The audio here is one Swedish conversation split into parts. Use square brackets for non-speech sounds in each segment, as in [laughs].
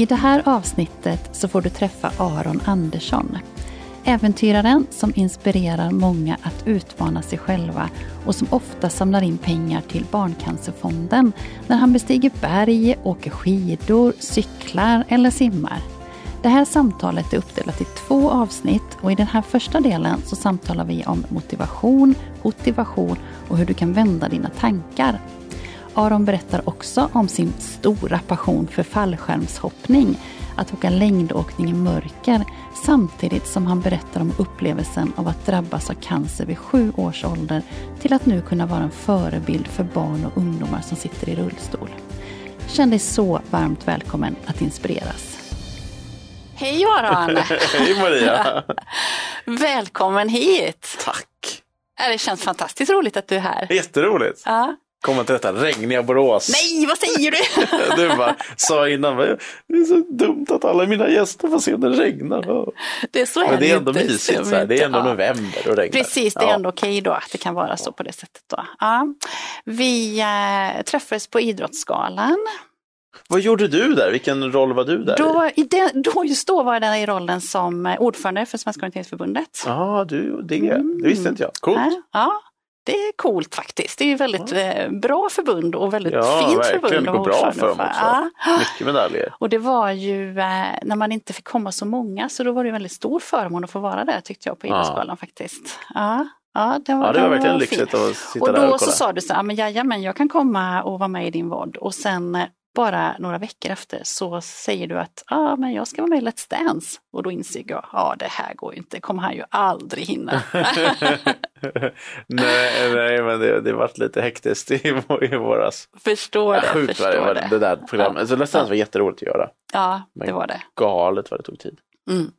I det här avsnittet så får du träffa Aron Andersson. Äventyraren som inspirerar många att utmana sig själva och som ofta samlar in pengar till Barncancerfonden när han bestiger berg, åker skidor, cyklar eller simmar. Det här samtalet är uppdelat i två avsnitt och i den här första delen så samtalar vi om motivation, motivation och hur du kan vända dina tankar. Aron berättar också om sin stora passion för fallskärmshoppning, att åka längdåkning i mörker, samtidigt som han berättar om upplevelsen av att drabbas av cancer vid sju års ålder till att nu kunna vara en förebild för barn och ungdomar som sitter i rullstol. Känn dig så varmt välkommen att inspireras. Hej Aron! [laughs] Hej Maria! [laughs] Välkommen hit! Tack! Det känns fantastiskt roligt att du är här. Jätteroligt! Ja. Komma till detta regniga Borås. Nej, vad säger du? [laughs] du bara sa innan, det är så dumt att alla mina gäster får se när det regnar. Det är så Men det är ändå inte. mysigt, så här. det är ändå Ja. november och regnar. Precis, det är Ja. ändå okej då att det kan vara så på det sättet. Då. Ja. Vi eh, träffades på Idrottsgalan. Vad gjorde du där? Vilken roll var du där Då, i? det, då, just då var jag där i rollen som eh, ordförande för Svenska Orienteringsförbundet. Ja, du, det, det visste inte jag. Coolt. Ja, det är coolt faktiskt. Det är väldigt eh, bra förbund och väldigt Ja, fint verkligen. förbund. Det går bra för dem också. Ja. Mycket medaljer. Och det var ju eh, när man inte fick komma så många så då var det en väldigt stor förmån att få vara där tyckte jag på Ja. Idrottsgalan faktiskt. Ja, ja, det var, Ja, det var den verkligen lyxigt att sitta Och där då och så kolla. sa du så här, "Ja, men jajamän, jag kan komma och vara med i din vård. Och sen eh, bara några veckor efter så säger du att ah, men jag ska vara med i Let's Dance. Och då inser jag, ja det här går ju inte, kommer han ju aldrig hinna. [laughs] nej, nej, men det, det varit lite hektiskt i, i våras. förstår det, Sjukt det, förstår var det. det där programmet. Så Let's Dance var jätteroligt att göra. Ja, det Men- var det. Galet vad det tog tid. Mm.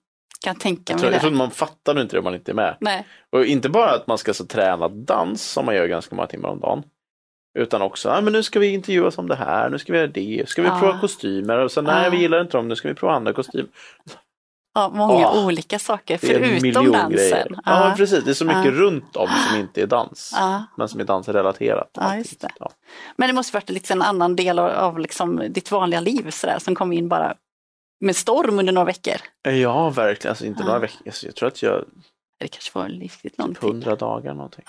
Kan tänka Jag, mig tror, jag det. tror man fattar inte det om man inte är med. Nej. Och inte bara att man ska så träna dans som man gör ganska många timmar om dagen. Utan också, ah, men nu ska vi intervjuas om det här, nu ska vi göra det, ska vi Ja. prova kostymer och sen nej Ja. vi gillar inte dem, nu ska vi prova andra kostymer. Ja, många Åh, olika saker förutom dansen. grejer. Ja, men precis, det är så mycket Ja. runt om som inte är dans. Men som är dansrelaterat. Ja, just det. Ja. Men det måste varit liksom en annan del av, av liksom ditt vanliga liv sådär, som kom in bara med storm under några veckor. ja, verkligen. Alltså, inte några veckor. Alltså, jag tror att jag, Det kanske var riktigt typ någonting. hundra dagar någonting.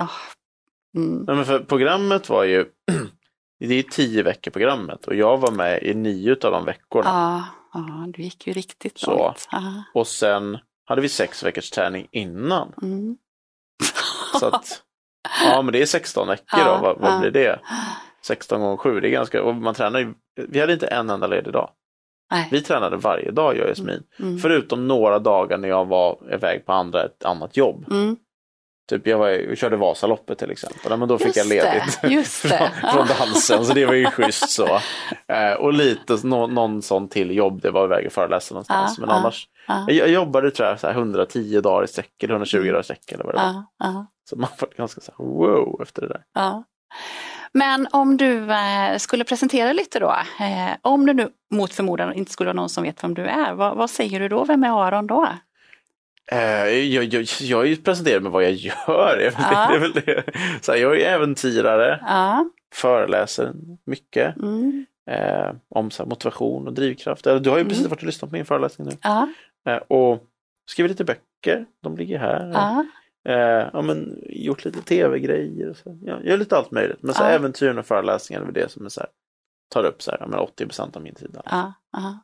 Mm. Nej, men för programmet var ju, [clears throat] det är tio veckor programmet och jag var med i nio av de veckorna. Ja, ja, du gick ju riktigt Så. långt. Ja, Och sen hade vi sex veckors träning innan. mm. [laughs] Så att, ja men det är 16 veckor Ja, då, vad, vad ja. blir det? 16 gånger 7, det är ganska, och man tränar ju, vi hade inte en enda ledig dag. Nej. Vi tränade varje dag jag och Jasmin. Mm. Förutom några dagar när jag var iväg på andra, ett annat jobb. Mm. Typ jag, var, jag körde Vasaloppet till exempel, men då fick jag Just det, ledigt [laughs] det. från, från dansen så det var ju schysst så. [laughs] Eh, och lite nå, någon sån till jobb, det var iväg och föreläsa någonstans. Ja, men annars, ja. jag, jag jobbade tror jag så här 110 dagar i sträck eller 120 Mm. dagar i sträck eller vad det var. Så man var ganska så här, wow efter det där. Men om du eh, skulle presentera lite då, eh, om du nu mot förmodan inte skulle vara någon som vet vem du är, vad, vad säger du då? Vem är Aron då? Eh, jag, jag, jag har ju presenterat med vad jag gör. [laughs] Är Ja. det, är väl det. Så här, jag är äventyrare, Ja, föreläser mycket mm. eh, om så här, motivation och drivkraft. Du har ju precis Mm. varit och lyssnat på min föreläsning nu. ja, Eh, och skrivit lite böcker, de ligger här. ja, Eh, ja, men, gjort lite tv-grejer. Ja, gör lite allt möjligt. Men så Ja. äventyren och föreläsningar är det som är så här, tar upp så här, men 80 procent av min tid. ja, ja.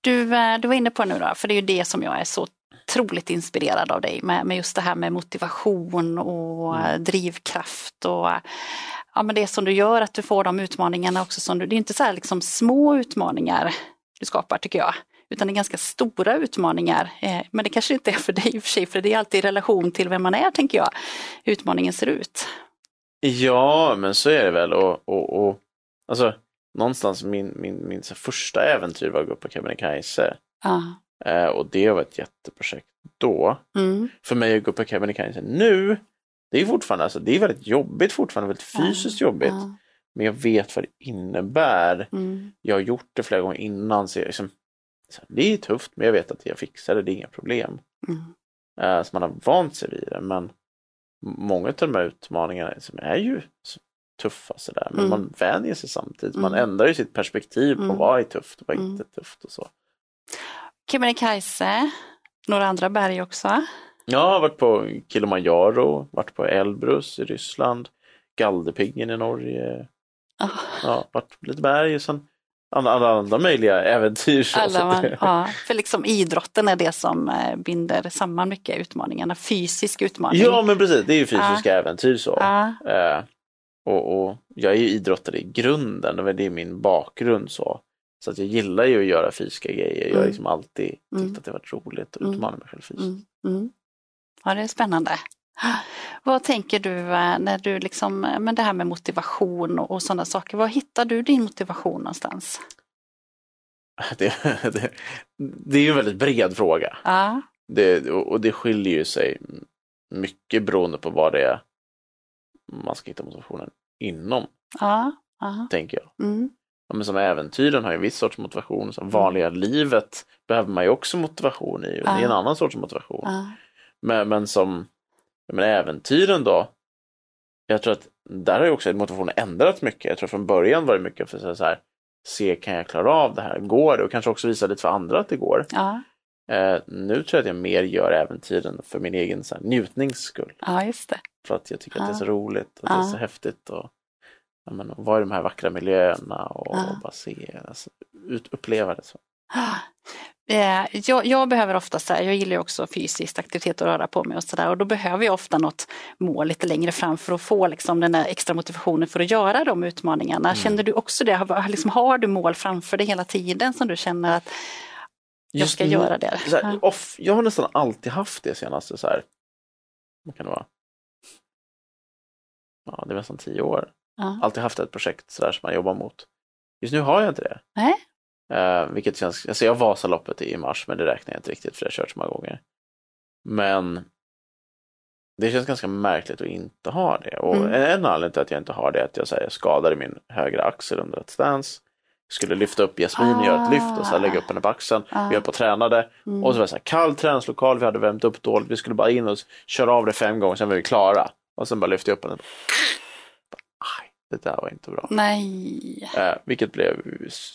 Du, eh, du var inne på nu då, för det är ju det som jag är så otroligt inspirerad av dig med, med just det här med motivation och Mm. eh, drivkraft och eh, ja, men det som du gör att du får de utmaningarna också som du, det är inte så här liksom små utmaningar du skapar tycker jag, utan det är ganska stora utmaningar. Men det kanske inte är för dig i och för sig, för det är alltid i relation till vem man är tänker jag, hur utmaningen ser ut. Ja, men så är det väl. Och, och, och alltså, någonstans min, min, min första äventyr var att gå upp på Kebnekaise. Ja. Eh, och det var ett jätteprojekt då. Mm. För mig att gå på Kebnekaise nu, det är fortfarande alltså, det är väldigt jobbigt fortfarande, väldigt fysiskt jobbigt. Ja. Men jag vet vad det innebär. Mm. Jag har gjort det flera gånger innan. Så jag, liksom, det är tufft men jag vet att jag fixar det, det är inga problem. Mm. Eh, så man har vant sig vid det. Men många av de här utmaningarna liksom, är ju tuffa sådär. Men Mm. man vänjer sig samtidigt. Man Mm. ändrar ju sitt perspektiv på Mm. vad är tufft och vad är Mm. inte tufft och så. Kebnekaise, några andra berg också. Jag har varit på Kilimanjaro, varit på Elbrus i Ryssland, Galdhöpiggen i Norge. Ah. Ja, varit på lite berg och sen alla, alla andra möjliga äventyr. Alla man, ja, för liksom idrotten är det som eh, binder samman mycket utmaningarna. Fysisk utmaning. Ja men precis, det är ju fysiska äventyr så. Ja, Eh, och, och jag är ju idrottare i grunden, och det är min bakgrund så. Så att jag gillar ju att göra fysiska grejer. Jag har Mm. liksom alltid tyckt Mm. att det varit roligt att Mm. utmana mig själv fysiskt. mm, mm. ja, det är spännande. Vad tänker du eh, när du liksom, eh, men det här med motivation och, och sådana saker, var hittar du din motivation någonstans? [laughs] Det, det, det är ju en väldigt bred fråga. Ja, Det, och och det skiljer ju sig mycket beroende på vad det är man ska hitta motivationen inom, ja, ja. tänker jag. Mm, Ja, men som äventyren har ju en viss sorts motivation, som vanliga livet behöver man ju också motivation i, och det är en Ja. annan sorts motivation. ja, Men, men som men äventyren då, jag tror att där har ju också motivationen ändrats mycket. Jag tror från början var det mycket för så här, se kan jag klara av det här, går det? Och kanske också visa lite för andra att det går. ja, Eh, nu tror jag att jag mer gör äventyren för min egen så här, njutnings skull. ja, just det. För att jag tycker att det är Ja. så roligt och det är Ja. så häftigt. Och, ja, men, och vara i de här vackra miljöerna och, Ja. och bara se, alltså, ut, uppleva det. Så. [gasps] Eh, Jag, jag behöver ofta, så här, jag gillar ju också fysisk aktivitet och röra på mig och sådär och då behöver jag ofta något mål lite längre fram för att få liksom, den där extra motivationen för att göra de utmaningarna. Känner du också det? Har, liksom, har du mål framför dig hela tiden som du känner att jag ska göra det? Här, Ja. off, jag har nästan alltid haft det senaste så här. Vad kan det vara? Ja, det är nästan tio år. Ja. Alltid haft ett projekt så där som man jobbar mot. Just nu har jag inte det. Nej. Eh, vilket känns, alltså jag Vasaloppet i mars men det räknar jag inte riktigt för det har jag kört så många gånger. Men det känns ganska märkligt att inte ha det. Och Mm. en anledning till att jag inte har det är att jag, så här, jag skadade min högra axel under ett stance. Skulle lyfta upp Jasmin och göra ett lyft och så lägga upp henne på axeln. Ah. Vi höll på och tränade. Mm. Och så var det så här, kall träningslokal, vi hade värmt upp dåligt. Vi skulle bara in och köra av det fem gånger, sen var vi klara. Och sen bara lyfte jag upp henne. Aj, det där var inte bra. Nej. Eh, vilket blev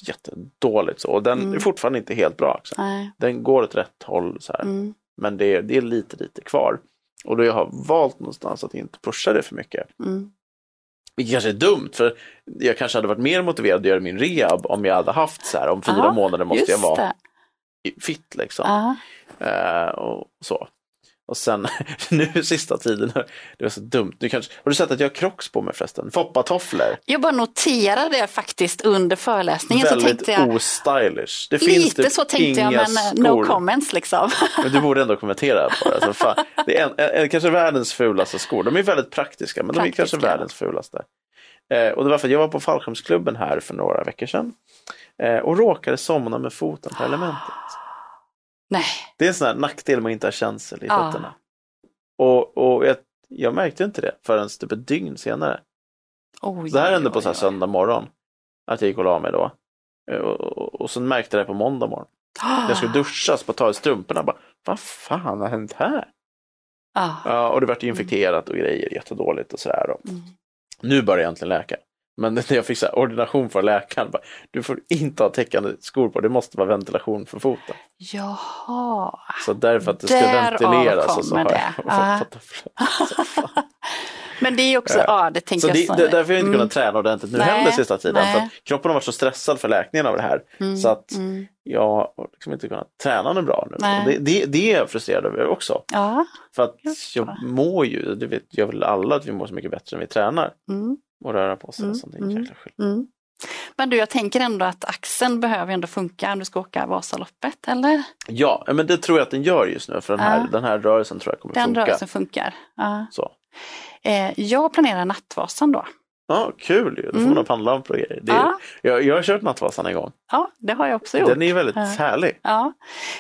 jättedåligt så. Och den Mm. är fortfarande inte helt bra. Också. Nej. Den går åt rätt håll så. Mm. Men det är, det är lite, lite kvar. Och då jag har valt någonstans att inte pusha det för mycket. Mm. Vilket kanske är dumt, för jag kanske hade varit mer motiverad att göra min rehab om jag hade haft så här, om fyra Ja, månader måste jag vara det. fit liksom. Ja. Eh, och så. Och sen [laughs] nu sista tiden, det var så dumt. Nu kanske, har du sett att jag har crocs på mig förresten? Foppatofflor. Jag bara noterade det faktiskt under föreläsningen. så Väldigt tänkte jag, ostylish. Det lite typ så tänkte jag, men eh, skor. no comments liksom. [laughs] Men du borde ändå kommentera på det. Alltså, fan, det är en, en, kanske världens fulaste skor. De är väldigt praktiska, men de är kanske Praktiska. världens fulaste. Eh, och det var för att jag var på fallskärmsklubben här för några veckor sedan. Eh, och råkade somna med foten på elementet. Nej. Det är en sån här nackdel med att inte ha känsel i Ja. fötterna. Och, och jag, jag märkte inte det förrän typ ett dygn senare. Oj, Det här hände på så här söndag morgon. Att jag gick och la mig då. Och, och, och så märkte jag det på måndag morgon. Jag skulle duscha, så ta i strumporna. Bara, Vad fan har hänt här? Ah. Ja, och det vart infekterat och grejer jättedåligt och sådär. Mm. Nu börjar jag egentligen läka. Men [laughs] när jag fick så ordination från läkaren, bara, du får inte ha täckande skor på, det måste vara ventilation för foten. Jaha. Så därför att det ska Därav ventileras och så har det. jag [laughs] Ja. fått [laughs] så fan. Men det är också, Ja. ja det tänker Så jag det, det, därför har jag inte Mm. kunnat träna ordentligt nu Nej, heller sista tiden. nej. För kroppen har varit så stressad för läkningen av det här. Mm, Så att mm. jag har liksom inte kunnat träna nu bra nu. Det, det, det är jag frustrerad över också. Ja. För att Jag mår ju, det vet jag väl alla, att vi mår så mycket bättre när vi tränar. Och röra på sig. Mm, och sånt. Mm. Mm. Men du, jag tänker ändå att axeln behöver ändå funka om du ska åka Vasaloppet, eller? Ja, men det tror jag att den gör just nu. För den här, Ja. den här rörelsen tror jag kommer Den funka. rörelsen funkar. Ja. Så. Eh, jag planerar Nattvasan då. Ja, kul ju. Då får Mm. man ha pannlampor och grejer. Det är, Ja. jag, jag har kört Nattvasan en gång. Ja, det har jag också gjort. Den är väldigt Ja. härlig. Ja,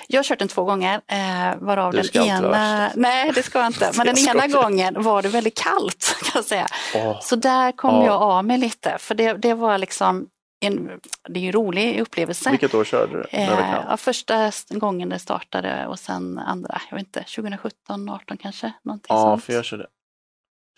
jag har kört den två gånger, eh, varav Du den inte ena... värst. Nej, det ska jag inte. Men [laughs] den ena skojar. gången var det väldigt kallt, [laughs] kan jag säga. Åh, Så där kom Ja. jag av mig lite, för det, det var liksom en, det är en rolig upplevelse. vilket år körde du? Eh, ja, första gången det startade och sen andra, jag vet inte, 2017, 18 kanske? Någonting Ja, sånt. för jag körde,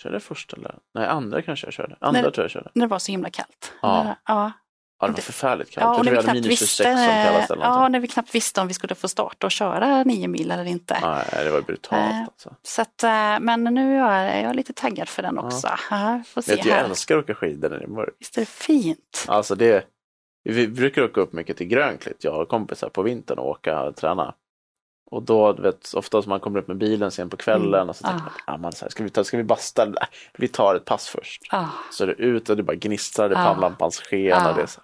körde jag första eller? Nej, andra kanske jag körde. Andra Nej. tror jag körde. När det var så himla kallt. Ja. ja. Ja, det var förfärligt kallt. Ja, jag och när vi, knappt visste, 26 som kallast eller ja, när vi knappt visste om vi skulle få starta och köra nio mil eller inte. Nej, det var brutalt Nej. alltså. Så att, eh, men nu är jag, jag lite taggad för den också. Ja, får se jag här. älskar att åka skidor när det är mörkt. Visst är det fint? Alltså det, vi brukar åka upp mycket till Grönklitt, jag har kompisar på vintern och åka och träna. Och då, du vet, ofta som man kommer upp med bilen sen på kvällen Mm. och så tänker Ah. man, ah, man så här, ska, vi ta, ska vi basta? Nej, vi tar ett pass först. Ja, Så är det ut och det bara gnistrar i Ah. pannlampans sken. Ah. Och det är så.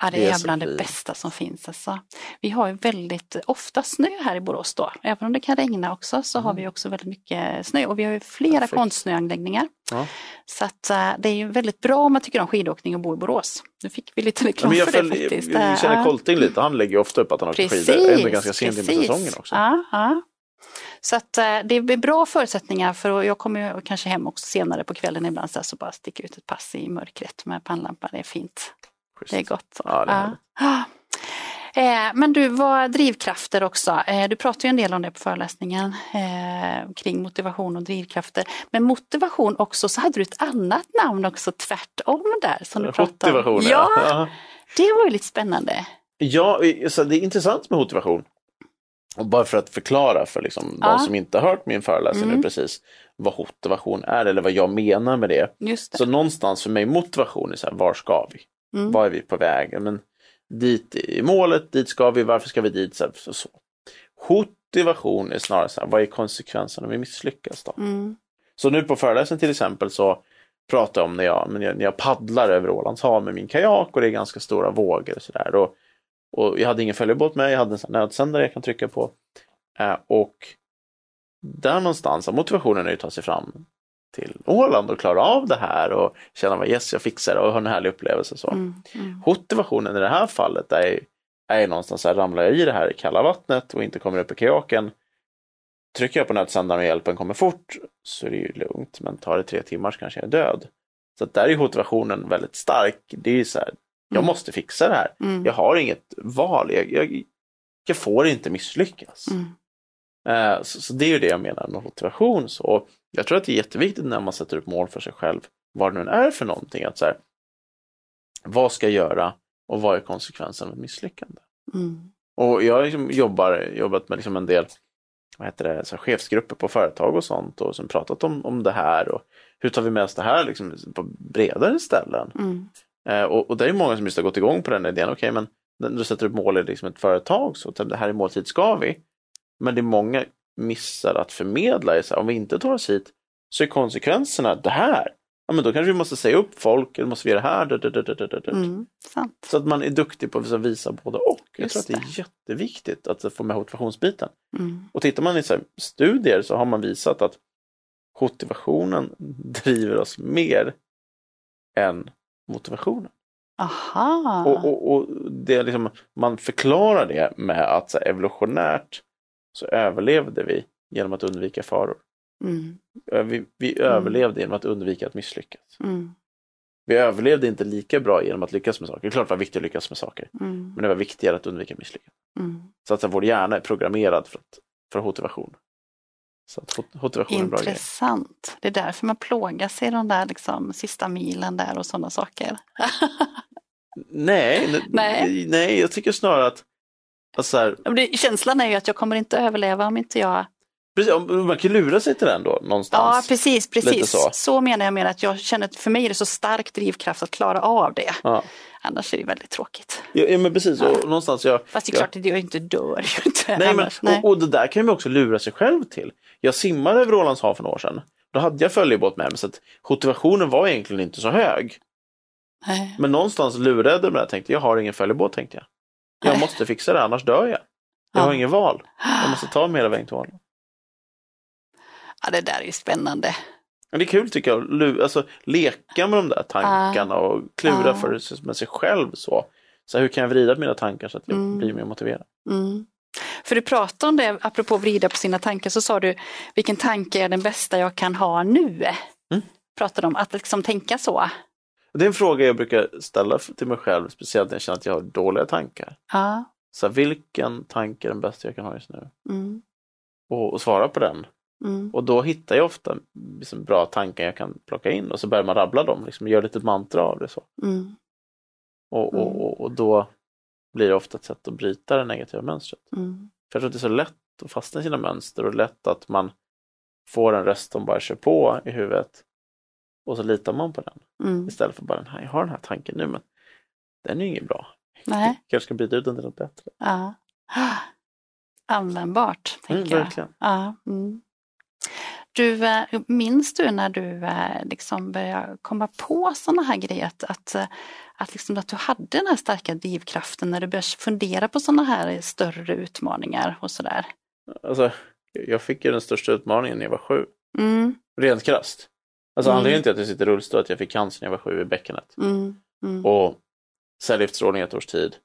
Ja det, är bland det bästa som finns. Alltså. Vi har ju väldigt ofta snö här i Borås då. Även om det kan regna också så har vi också väldigt mycket snö och vi har ju flera Mm. Perfekt. konstsnöanläggningar. Ja. Så att, eh, det är ju väldigt bra om man tycker om skidåkning och bo i Borås. Nu fick vi lite Ja, reklam jag, för det faktiskt. jag, känner Ja. Kolting lite, han lägger ju ofta upp att han åker skidor. Ändå ganska sent in på säsongen också. Ja, ja. Så att eh, det blir bra förutsättningar för jag kommer ju kanske hem också senare på kvällen ibland så, bara sticka ut ett pass i mörkret med pannlampa. Det är fint. Schysst. Det är gott. Ja, det Ja. [gasps] Eh, Men du, vad drivkrafter också. Eh, Du pratar ju en del om det på föreläsningen eh, kring motivation och drivkrafter. Men motivation också, så hade du ett annat namn också tvärtom där. Som du pratade om. Motivation, Ja, ja. det var ju lite spännande. Ja, så det är intressant med motivation. Och bara för att förklara för liksom Ja. de som inte har hört min föreläsning Mm. nu precis vad motivation är eller vad jag menar med det. Just det. Så någonstans för mig motivation är så här, var ska vi? Mm. Var är vi på väg? Men dit är målet, dit ska vi, varför ska vi dit? Så, så, så. Motivation är snarare så här, vad är konsekvenserna om vi misslyckas då? Mm. Så nu på föreläsningen till exempel så pratar jag om när jag, när jag paddlar över Ålands hav med min kajak och det är ganska stora vågor och sådär. Och, och jag hade ingen följebåt med, jag hade en nödsändare jag kan trycka på. Eh, och där någonstans motivationen är att ta sig fram till Åland och klara av det här och känna vad yes jag fixar det och ha en härlig upplevelse. Så. Mm. Mm. Motivationen i det här fallet är, är någonstans så här, ramlar jag i det här kalla vattnet och inte kommer upp i kajaken. Trycker jag på nödsändaren och hjälpen kommer fort så är det ju lugnt. Men tar det tre timmar så kanske jag är död. Så där är motivationen väldigt stark. Det är ju så här, jag Mm. måste fixa det här. Mm. Jag har inget val. Jag, jag, jag får inte misslyckas. Mm. Eh, så, så det är ju det jag menar med motivation. Så jag tror att det är jätteviktigt när man sätter upp mål för sig själv, vad det nu är för någonting. Att så här, vad ska jag göra och vad är konsekvensen av ett misslyckande? Mm. Och jag har liksom jobbar, jobbat med liksom en del vad heter det, så chefsgrupper på företag och sånt och som pratat om, om det här och hur tar vi med oss det här liksom, på bredare ställen. Mm. Eh, och, och det är många som just har gått igång på den idén. Okej, men när du sätter upp mål i liksom ett företag så det här är måltid ska vi. Men det är många missar att förmedla. Är så här, om vi inte tar oss hit så är konsekvenserna det här. Ja, men då kanske vi måste säga upp folk, eller måste vi göra det här. dut, dut, dut. Mm. Så att man är duktig på att visa både och. Jag Just tror att det är jätteviktigt att få med motivationsbiten. Mm. Och tittar man i så studier så har man visat att motivationen driver oss mer än motivationen. Aha. Och, och, och det liksom, man förklarar det med att så evolutionärt så överlevde vi genom att undvika faror. Mm. Vi, vi överlevde genom att undvika att misslyckas. Mm. Vi överlevde inte lika bra genom att lyckas med saker. Det är klart det var viktigt att lyckas med saker. Mm. Men det var viktigare att undvika misslyckande. Mm. Så att vår hjärna är programmerad för, att, för motivation. Så att motivation är en bra grej. Intressant. Det är därför man plågas i de där liksom, sista milen där och sådana saker. [laughs] Nej, Nej. nej, jag tycker snarare att alltså, så här, det, känslan är ju att jag kommer inte överleva om inte jag... precis, man kan lura sig till den då Ja, någonstans. precis, Lite precis. så. Så. menar jag med att jag känner att för mig är det så stark drivkraft att klara av det. Ja. Annars är det väldigt tråkigt. Ja, ja, men precis. Och någonstans jag, Fast det är Ja. klart att jag inte dör ju inte nej, men. Nej. Och, och det där kan man också lura sig själv till. Jag simmade över Ålands hav för några år sedan. Då hade jag följebåt med mig så att motivationen var egentligen inte så hög. Nej. Men någonstans lurade jag mig. Tänkte jag har ingen följebåt tänkte jag. Jag måste fixa det annars dör jag. Jag har Ja. ingen val. Jag måste ta mig hela vägen till Åland. Ja, det där är ju spännande. Det är kul tycker jag, alltså, leka med de där tankarna och klura Ja. för med sig själv. Så. Så hur kan jag vrida mina tankar så att jag Mm. blir mer motiverad? Mm. För du pratade om det, apropå vrida på sina tankar, så sa du vilken tanke är den bästa jag kan ha nu? Mm. Pratade om att liksom tänka så. Det är en fråga jag brukar ställa till mig själv, speciellt när jag känner att jag har dåliga tankar. Ja. Så här, vilken tanke är den bästa jag kan ha just nu? Mm. Och, och svara på den. Mm. Och då hittar jag ofta liksom, bra tankar jag kan plocka in och så börjar man rabbla dem, liksom, gör lite mantra av det. så. Mm. Och, Mm. och, och, och då blir det ofta ett sätt att bryta det negativa mönstret. Mm. För jag tror att det är så lätt att fastna i sina mönster och lätt att man får en röst som bara kör på i huvudet. Och så litar man på den Mm. istället för bara, "Nej, jag har den här tanken nu men den är ju inget bra. Nej. Jag ska byta ut den till något bättre. Ja. [gasps] Användbart, Mm, tänker jag. verkligen. Ja. Mm. Du, eh, minns du när du eh, liksom började komma på sådana här grejer? Att, att, eh, att, liksom att du hade den här starka drivkraften när du började fundera på sådana här större utmaningar och sådär? Alltså, jag fick ju den största utmaningen när jag var sju. Mm, Rent krasst. Alltså Mm. anledningen till att jag sitter i rullstol är att jag fick cancer när jag var sju i bäckenet. mm, mm, Och cellgiftsstrålning i ett års tid.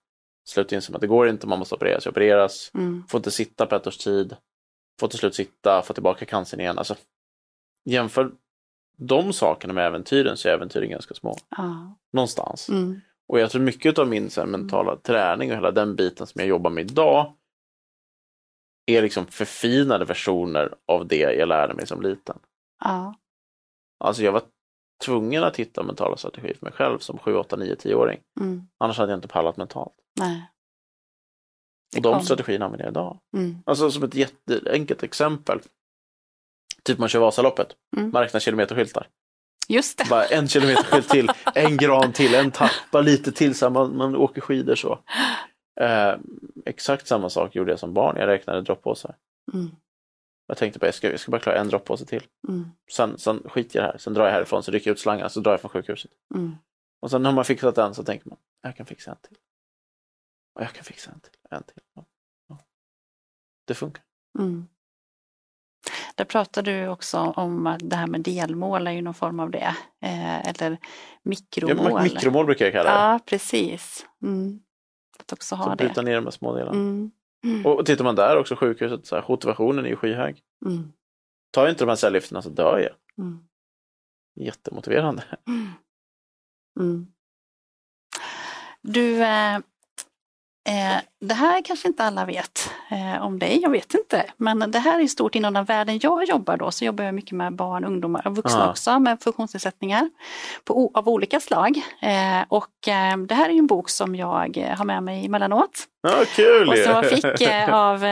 Slutade inse att det går inte, man måste opereras. Jag opereras, mm, får inte sitta på ett års tid. Får till slut sitta, få tillbaka cancern igen. Alltså, jämför de sakerna med äventyren så är äventyren ganska små. ja, Någonstans. mm, Och jag tror mycket av min här, mentala träning och hela den biten som jag jobbar med idag är liksom förfinade versioner av det jag lärde mig som liten. ja, Alltså jag var tvungen att hitta mentala strategier för mig själv som 7, 8, 9, 10-åring. mm, Annars hade jag inte pallat mentalt. nej. Och de strategierna använder jag idag. Mm, Alltså som ett jätteenkelt exempel. Typ man kör Vasaloppet, Mm. man räknar kilometerskyltar. just det. Bara en kilometerskylt till, [laughs] en gran till, en tappa lite till så man, man åker skidor så. Eh, exakt samma sak gjorde jag som barn, jag räknade droppåsar. Mm, Jag tänkte bara, jag ska, jag ska bara klara en droppåse till. mm, Sen, sen skiter jag det här, sen drar jag härifrån, så rycker jag ut slangen, så drar jag från sjukhuset. mm, Och sen när man fixat den så tänker man, jag kan fixa en till. Och jag kan fixa en till, en till. Ja. Ja. Det funkar. mm. Där pratar du också om att det här med delmål är ju någon form av det. Eh, eller Ja, mikromål. men mikromål brukar jag kalla det. Ja, precis. Mm. Att också så ha det. bryta ner de här små delarna. Mm. Mm. Och tittar man där också, sjukhuset, så här, motivationen är ju skyhög. Mm. Tar inte de här cellgifterna så dör jag. Mm. Jättemotiverande. Mm. Mm. Du, eh, eh, det här kanske inte alla vet eh, om dig, jag vet inte. Men det här är stort inom den världen jag jobbar då, så jobbar jag mycket med barn, ungdomar och vuxna Ah. också med funktionsnedsättningar på, av olika slag. Eh, och det här är en bok som jag har med mig emellanåt. Ja, kul Och som jag fick av,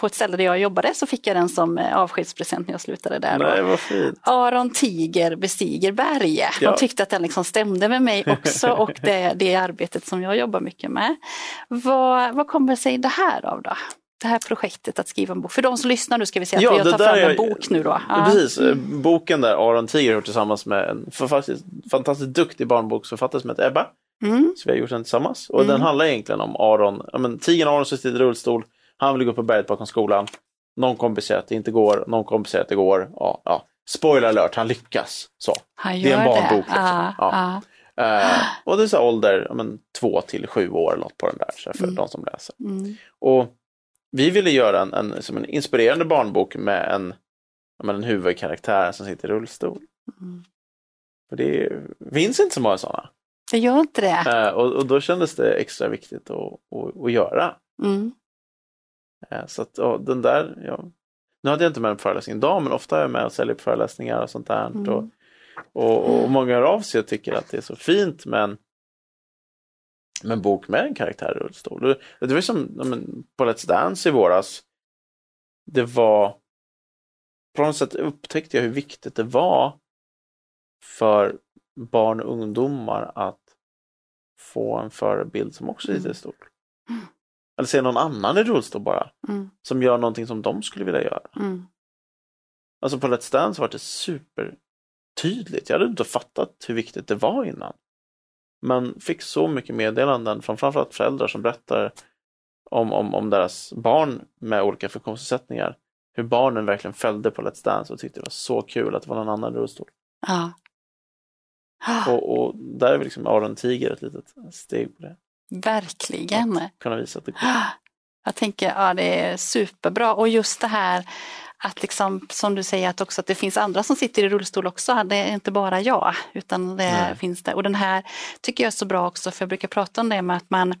på ett ställe där jag jobbade så fick jag den som eh, avskedspresent när jag slutade där. Nej, vad fint. Aron Tiger bestiger berg. Ja. Jag tyckte att den liksom stämde med mig [laughs] också och det, det arbetet som jag jobbar mycket med. Vad, vad kommer sig det här av då? Det här projektet att skriva en bok. För de som lyssnar nu ska vi säga Ja, att tar där fram en bok nu då. Ja. Precis, eh, boken där Aron Tiger har tillsammans med en fantastiskt, fantastiskt duktig barnboksförfattare som heter Ebba. Mm, Så vi har gjort den tillsammans. Och Mm. den handlar egentligen om Aron, ja, men tigern Aron som sitter i rullstol. Han vill gå upp på berget bakom skolan. Någon kompis säger att det inte går, någon kompis säger att det går. Ja, ja. Spoiler alert, han lyckas. Så. han är en gör det. barnbok, liksom. Ja, Ja. Eh, och det är så ålder, ja, men, två till sju år något på den där, så för Mm. de som läser. Mm, Och vi ville göra en, en, som en inspirerande barnbok med en, men en huvudkaraktär som sitter i rullstol. mm. För det finns inte så många sådana. Det gör inte det. Eh, och, och då kändes det extra viktigt att, att, att göra. Mm, så att, ja, den där, ja. Nu hade jag inte med en föreläsning idag, men ofta är jag med och säljer på föreläsningar och sånt där. Mm. Och, och, och många hör av sig och tycker att det är så fint med en, bok med en karaktär i rullstol. Det, var som men, på Let's Dance i våras. Det var, på något sätt upptäckte jag hur viktigt det var för barn och ungdomar att få en förebild som också sitter i stol. Mm. Eller se någon annan i rullstol bara mm, som gör någonting som de skulle vilja göra. mm, Alltså på Let's Dance var det supertydligt. Jag hade inte fattat hur viktigt det var innan. Men fick så mycket meddelanden från framförallt föräldrar som berättar om, om, om deras barn med olika funktionsnedsättningar hur barnen verkligen följde på Let's Dance och tyckte det var så kul att det var någon annan i rullstol. Ja. Och, och där är liksom Aron Tiger ett litet steg på det. Verkligen. Att kunna visa att det går. Jag tänker, ja det är superbra och just det här att liksom, som du säger, att också att det finns andra som sitter i rullstol också. Det är inte bara jag, utan det Nej. finns det. Och den här tycker jag är så bra också, för jag brukar prata om det med att man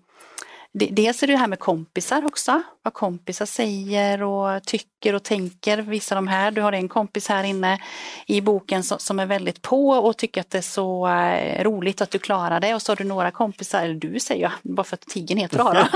Dels är det det här med kompisar också, vad kompisar säger och tycker och tänker. Vissa de här, du har en kompis här inne i boken som, är väldigt på och tycker att det är så eh, roligt att du klarar det. Och så har du några kompisar, eller du säger jag, bara för att tigern heter [laughs] Aron.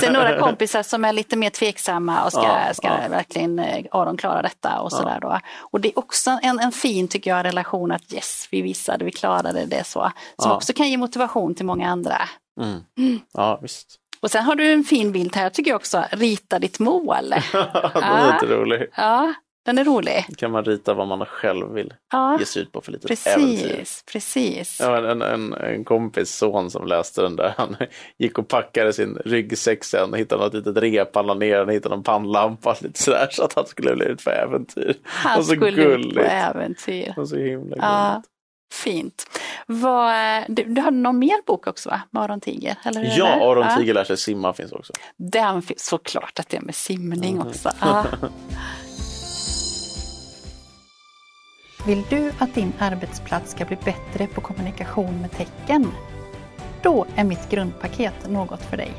Sen några kompisar som är lite mer tveksamma och ska, Ja, ska ja. verkligen eh, Aron klara detta och sådär då. Och det är också en, en fin, tycker jag, relation att yes, vi visade, vi klarade det så. Som Ja. också kan ge motivation till många andra. Mm. Ja, visst. Och sen har du en fin bild här, tycker jag också, rita ditt mål. [laughs] Den är lite rolig. Ja, den är rolig. kan man rita vad man själv vill Ja, ge sig ut på för litet äventyr. precis, precis. Ja, en, en, en kompis son som läste den där, han gick och packade sin ryggsäck sen och hittade något litet rep, han ner den, hittade någon pannlampa lite sådär så att han skulle bli ut för äventyr. Han och så skulle ut gulligt. på äventyr. Och så himla Ja, gulligt. Fint. Vad, du, du hade någon mer bok också va? Med Aron Tiger? Eller hur Ja? Aron Tiger lär sig simma finns också. Den finns såklart att det är med simning Mhm. också. [laughs] Ja. Vill du att din arbetsplats ska bli bättre på kommunikation med tecken? Då är mitt grundpaket något för dig.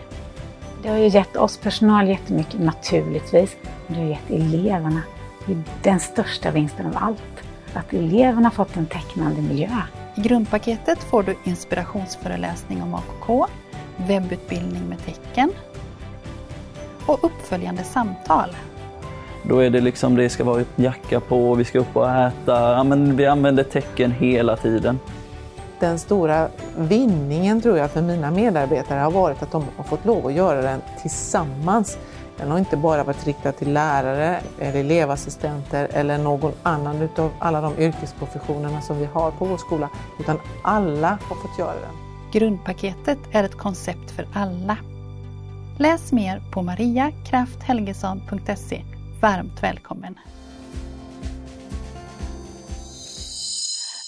Det har ju gett oss personal jättemycket naturligtvis. Det har gett eleverna det är den största vinsten av allt. Att eleverna fått en tecknande miljö. I grundpaketet får du inspirationsföreläsning om AKK, webbutbildning med tecken och uppföljande samtal. Då är det liksom, det ska vara jacka på, vi ska upp och äta. Ja, men vi använder tecken hela tiden. Den stora vinningen tror jag för mina medarbetare har varit att de har fått lov att göra den tillsammans. Den har inte bara varit riktad till lärare, eller elevassistenter eller någon annan utav alla de yrkesprofessionerna som vi har på vår skola, utan alla har fått göra den. Grundpaketet är ett koncept för alla. Läs mer på mariakrafthelgesson.se. Varmt välkommen!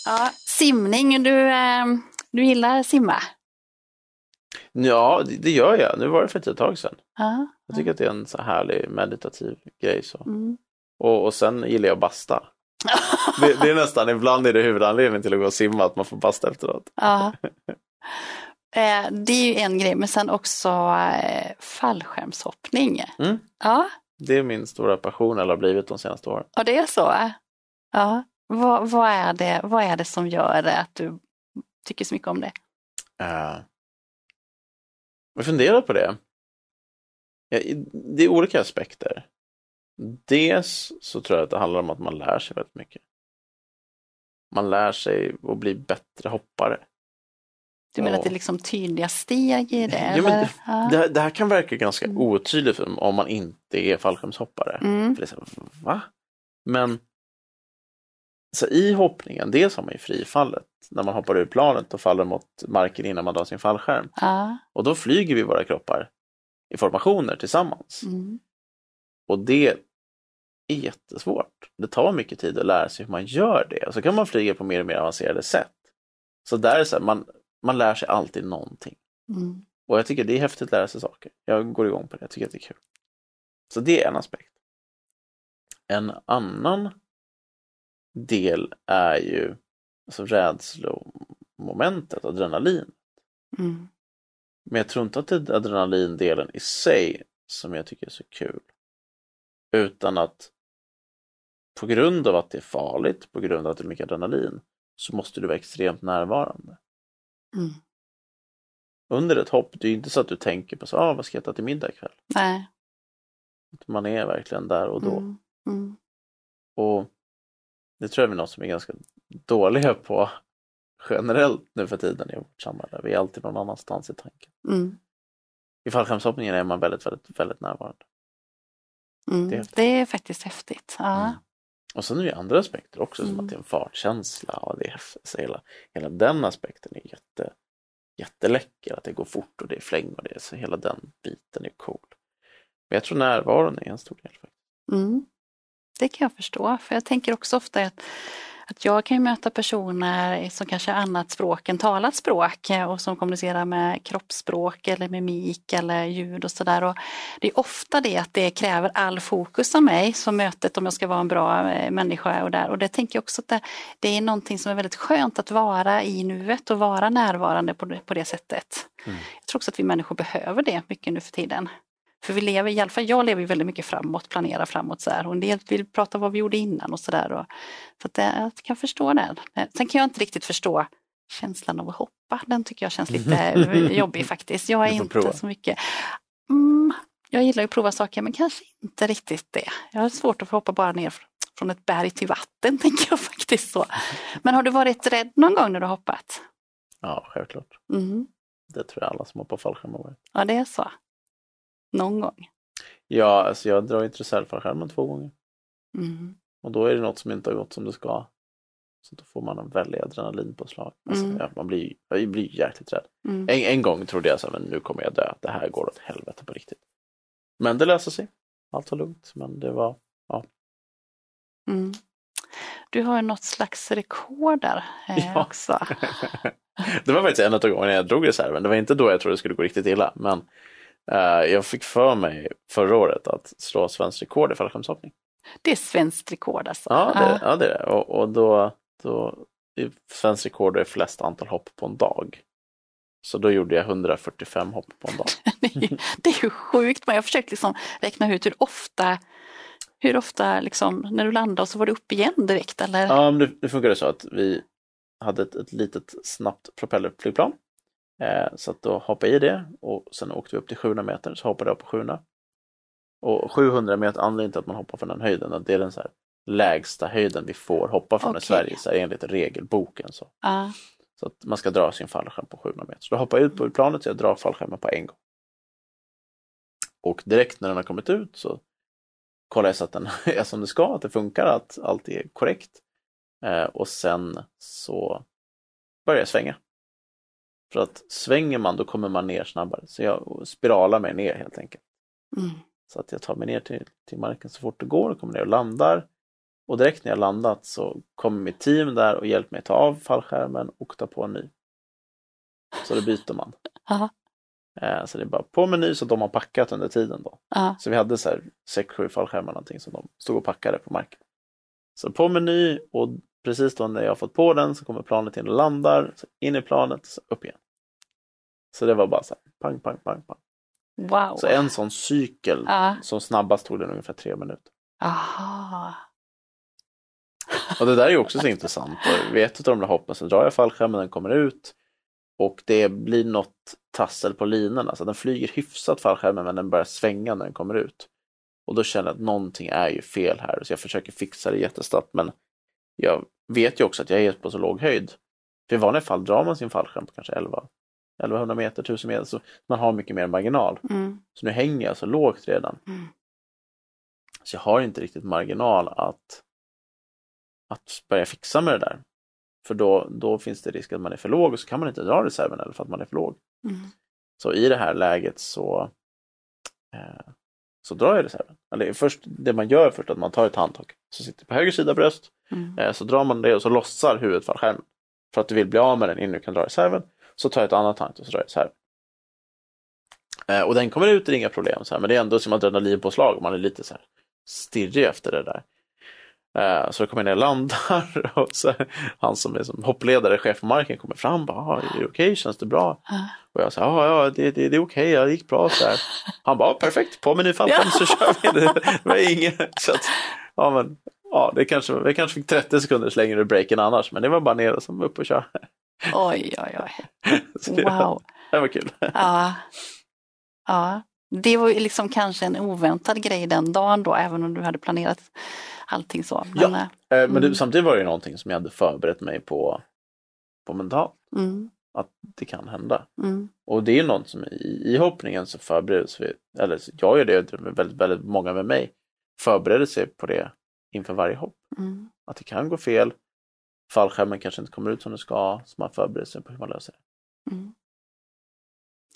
Ja, simning, du, eh, du gillar simma? Ja, det, det gör jag. Nu var det för ett tag sedan. Ja. Jag tycker att det är en så härlig meditativ grej. Så. Mm. Och, och sen gillar jag basta. [laughs] Det, det är nästan, ibland är det huvudanledningen till att gå och simma, att man får basta efteråt. Ja. Eh, Det är ju en grej, men sen också eh, fallskärmshoppning. Mm. Ja, Det är min stora passion, eller har blivit de senaste åren. och det är så. Ja. Vad, vad, är det, vad är det som gör att du tycker så mycket om det? Uh, jag funderar på det. Ja, det är olika aspekter. Dels så tror jag att det handlar om att man lär sig väldigt mycket. Man lär sig att bli bättre hoppare. Du menar Ja. att det är liksom tydliga steg i det? Ja, men. Det, det här kan verka ganska Mm. otydligt om man inte är fallskärmshoppare. Mm. För det är så va? Men så i hoppningen, dels har man ju frifallet när man hoppar ur planet och faller mot marken innan man drar sin fallskärm. Ja. Och då flyger vi våra kroppar i formationer tillsammans. Mm. Och det är jättesvårt. Det tar mycket tid att lära sig hur man gör det. Och så kan man flyga på mer och mer avancerade sätt. Så där är så här, man, man lär sig alltid någonting. Mm. Och jag tycker det är häftigt att lära sig saker. Jag går igång på det, jag tycker att det är kul. Så det är en aspekt. En annan del är ju alltså rädslomomentet, adrenalin. Mm. Men jag tror inte att det är adrenalindelen i sig som jag tycker är så kul. Utan att på grund av att det är farligt, på grund av att det är mycket adrenalin, så måste du vara extremt närvarande. Mm. Under ett hopp, det är ju inte så att du tänker på så, ah, vad ska jag äta till middag ikväll? Nej. Man är verkligen där och då. Mm. Mm. Och det tror jag är något som är ganska dåliga på generellt nu för tiden i vårt samhälle. Vi är alltid någon annanstans i tanken. Mm. I fallskärmshoppningen är man väldigt, väldigt, väldigt närvarande. Mm. Det är. Det är faktiskt häftigt. Ja. Mm. Och sen är det andra aspekter också, som Mm. att det är en fartkänsla och det är så hela, hela den aspekten är jätte, jätteläcker, att det går fort och det är fläng och det så hela den biten är cool. Men jag tror närvaron är en stor del. faktiskt. Mm. Det kan jag förstå, för jag tänker också ofta att, att jag kan möta personer som kanske har annat språk än talat språk eh, och som kommunicerar med kroppsspråk eller mimik eller ljud och sådär. Det är ofta det att det kräver all fokus av mig som mötet om jag ska vara en bra eh, människa och där. Och det tänker jag också att det, det är någonting som är väldigt skönt att vara i nuet och vara närvarande på det, på det sättet. Mm. Jag tror också att vi människor behöver det mycket nu för tiden. För vi lever, i alla fall jag lever väldigt mycket framåt, planerar framåt så här. Och en del vill prata om vad vi gjorde innan och sådär. Så att det, jag kan förstå det. Sen kan jag inte riktigt förstå känslan av att hoppa. Den tycker jag känns lite [laughs] jobbig faktiskt. Jag är inte så mycket... Mm, jag gillar att prova saker men kanske inte riktigt det. Jag har svårt att få hoppa bara ner från ett berg till vatten, [laughs] tänker jag faktiskt så. Men har du varit rädd någon gång när du hoppat? Ja, självklart. Mm. Det tror jag alla som hoppar fallskärm har varit. Ja, det är så. Någon gång? Ja, alltså jag drar inte reservfallskärmen två gånger. Mm. Och då är det något som inte har gått som det ska. Så då får man en väldig adrenalinpåslag. Alltså, Mm. ja, man blir, jag blir jäkligt rädd. Mm. En, en gång trodde jag så men nu kommer jag dö. Det här går åt helvete på riktigt. Men det löser sig. Allt var lugnt, men det var Mm. Du har ju något slags rekord där eh, Ja. också. [laughs] det var faktiskt en av gångerna jag drog reserven. Det var inte då jag trodde det skulle gå riktigt illa. Men jag fick för mig förra året att slå svenskt rekord i fallskärmshoppning. Det är svenskt rekord alltså. Ja, det, ja, det är det. Och, och då, då svenskt rekord är flest antal hopp på en dag. Så då gjorde jag 145 hopp på en dag. [laughs] Det är ju, sjukt, men jag har försökt liksom räkna ut hur ofta, hur ofta liksom, när du landade så var du upp igen direkt eller? Ja, men det, det funkade så att vi hade ett, ett litet snabbt propellerflygplan. Eh, så att då hoppade jag i det och sen åkte vi upp till 700 meter så hoppade jag på 700. Och 700 meter anledningen till att man hoppar från den höjden det är den så här lägsta höjden vi får hoppa från i Okej. Sverige så här, enligt regelboken. Så. Ja. så att man ska dra sin fallskärm på 700 meter. Så då hoppar jag ut på planet så jag drar fallskärmen på en gång. Och direkt när den har kommit ut så kollar jag så att den [laughs] är som det ska, att det funkar, att allt är korrekt. Eh, och sen så börjar jag svänga. För att svänger man då kommer man ner snabbare. Så jag spiralar mig ner helt enkelt. Mm. Så att jag tar mig ner till, till marken så fort det går, kommer ner och landar. Och direkt när jag landat så kommer mitt team där och hjälper mig ta av fallskärmen och ta på en ny. Så då byter man. [laughs] Aha. Eh, så det är bara på med ny så de har packat under tiden då. Ja. Så vi hade så här sex, sju fallskärmar någonting som de stod och packade på marken. Så på med ny och precis då när jag fått på den så kommer planet in och landar, så in i planet, så upp igen. Så det var bara så här, pang, pang, pang, pang. Wow. Så en sån cykel, Ja. som snabbast tog den ungefär tre minuter. Aha. Och det där är ju också så intressant. Vid ett av de där hoppen så drar jag fallskärmen, den kommer ut och det blir något tassel på linorna. Så den flyger hyfsat fallskärmen men den börjar svänga när den kommer ut. Och då känner jag att någonting är ju fel här. Så jag försöker fixa det jättesnabbt men jag vet ju också att jag är på så låg höjd. För i vanliga fall drar man sin fallskärm på kanske 11 1100 meter, 1000 meter, så man har mycket mer marginal. Mm. Så nu hänger jag så lågt redan. Mm. Så jag har inte riktigt marginal att, att börja fixa med det där. För då, då finns det risk att man är för låg och så kan man inte dra reserven eller för att man är för låg. Mm. Så i det här läget så, eh, så drar jag reserven. Eller först, det man gör först är att man tar ett handtag som sitter på höger sida bröst. Mm. Eh, så drar man det och så lossar huvudet fallskärmen. För att du vill bli av med den innan du kan dra reserven. Så tar jag ett annat handtag och så drar jag reserven. Eh, och den kommer ut, det är inga problem. Så här, men det är ändå som adrenalinpåslag och man är lite så här stirrig efter det där. Eh, så då kommer jag ner och landar [laughs] och så han som är som hoppledare, chef på marken, kommer fram och bara, "Ah, är det okej, känns det bra? Ja. Och jag sa, ja, ja, det, det, det är okej, ja, det gick bra så här. Han bara, "Ja, perfekt, på med ny fallskärm så kör vi. Det, det var inget, så att, ja men, ja, det kanske, det kanske fick 30 sekunders längre break än annars, men det var bara ner och som upp och köra. Oj, oj, oj. [laughs] Wow. det var kul. [laughs] Ja. ja. Det var liksom kanske en oväntad grej den dagen då, även om du hade planerat allting så. Men, Ja. eh, Eh, Men det, Mm. samtidigt var det någonting som jag hade förberett mig på, på mentalt, Mm, att det kan hända. mm, Och det är ju något som i, i hoppningen så förbereds vi, eller jag gör det, väldigt, väldigt många med mig, förbereder sig på det inför varje hopp. mm. Att det kan gå fel, fallskärmen kanske inte kommer ut som det ska, så man förbereder sig på hur man löser det. Mm.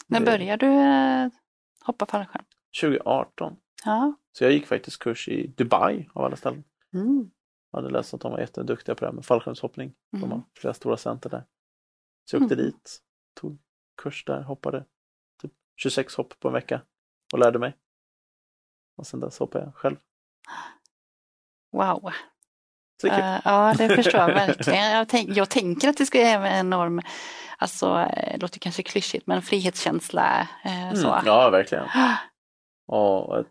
När började du eh, hoppa fallskärm? 2018, Ja. Så jag gick faktiskt kurs i Dubai av alla ställen. Mm. Jag hade läst att de var jätteduktiga på det här med fallskärmshoppning. De Mm. har flera stora center där. Så jag åkte Mm. dit, tog kurs där, hoppade typ 26 hopp på en vecka och lärde mig. Och sen dess hoppar jag själv. Wow. Eh, ja, det förstår jag verkligen. Jag, tänk, jag tänker att det ska ge en enorm, alltså eh, det låter kanske klyschigt, men frihetskänsla. eh, så. Mm, ja, verkligen. [gasps] Och att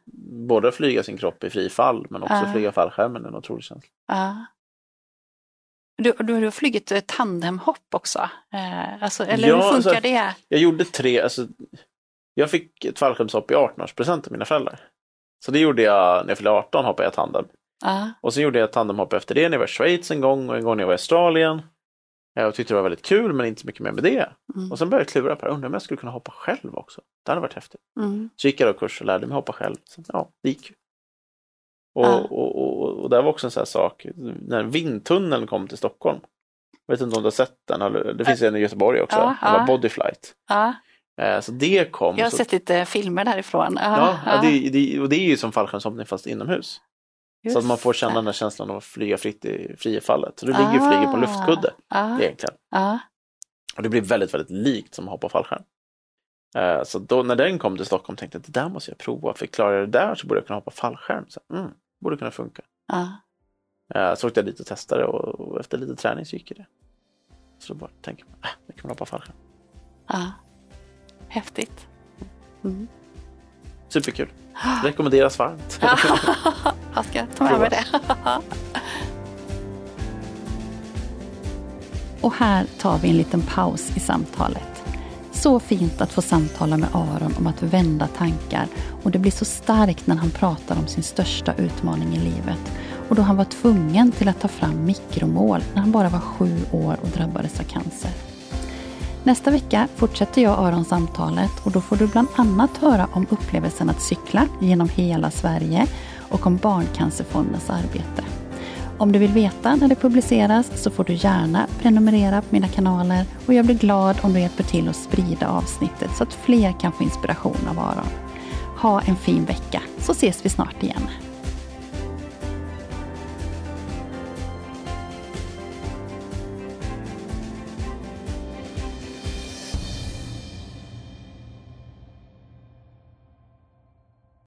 både flyga sin kropp i fri fall men också Ja. flyga fallskärmen är en otrolig känsla. Ja. Du, du, har flugit tandemhopp också? Alltså, eller Ja, hur funkar alltså- det? Jag gjorde tre, alltså, jag fick ett fallskärmshopp i 18-årspresent av mina föräldrar. Så det gjorde jag när jag fyllde 18 hoppade jag tandem. Ja, Och sen gjorde jag tandemhopp efter det när jag var i Schweiz en gång och en gång när jag var i Australien. Jag tyckte det var väldigt kul men inte så mycket mer med det. Mm. Och sen började jag klura på, undrar om jag skulle kunna hoppa själv också. Det hade varit häftigt. mm. Så gick jag då kurs och lärde mig hoppa själv. Så, ja, det gick. Och, Ja. och, och, och det var också en sån här sak, när vindtunneln kom till Stockholm. Jag vet inte om du har sett den, det finns en i Göteborg också, Ja, den var. Bodyflight. ja. Eh, Så det kom. Jag har så, sett lite filmer därifrån. ja, ja, det, det, och det är ju som fallskärmshoppning fast inomhus. Så att man får Just känna den här känslan av att flyga fritt i fria fallet. Så du ligger och flyger på luftkudde Ja, egentligen. ja, Och det blir väldigt, väldigt likt som att hoppa fallskärm. Eh, Så då när den kom till Stockholm tänkte jag att det där måste jag prova. För klarar jag det där så borde jag kunna hoppa fallskärm. Så, mm, borde kunna funka. Eh, Så åkte jag dit och testade och och efter lite träning så gick det. Så då bara tänker man, äh, nu kan man hoppa fallskärm. ja. Häftigt. Mm. Superkul. Rekommenderas varmt. [laughs] [laughs] Jag ska ta med mig det. [laughs] Och här tar vi en liten paus i samtalet. Så fint att få samtala med Aron om att vända tankar och det blir så starkt när han pratar om sin största utmaning i livet och då han var tvungen till att ta fram mikromål när han bara var sju år och drabbades av cancer. Nästa vecka fortsätter jag Aron samtalet och då får du bland annat höra om upplevelsen att cykla genom hela Sverige och om Barncancerfondens arbete. Om du vill veta när det publiceras så får du gärna prenumerera på mina kanaler och jag blir glad om du hjälper till att sprida avsnittet så att fler kan få inspiration av Aron. Ha en fin vecka så ses vi snart igen.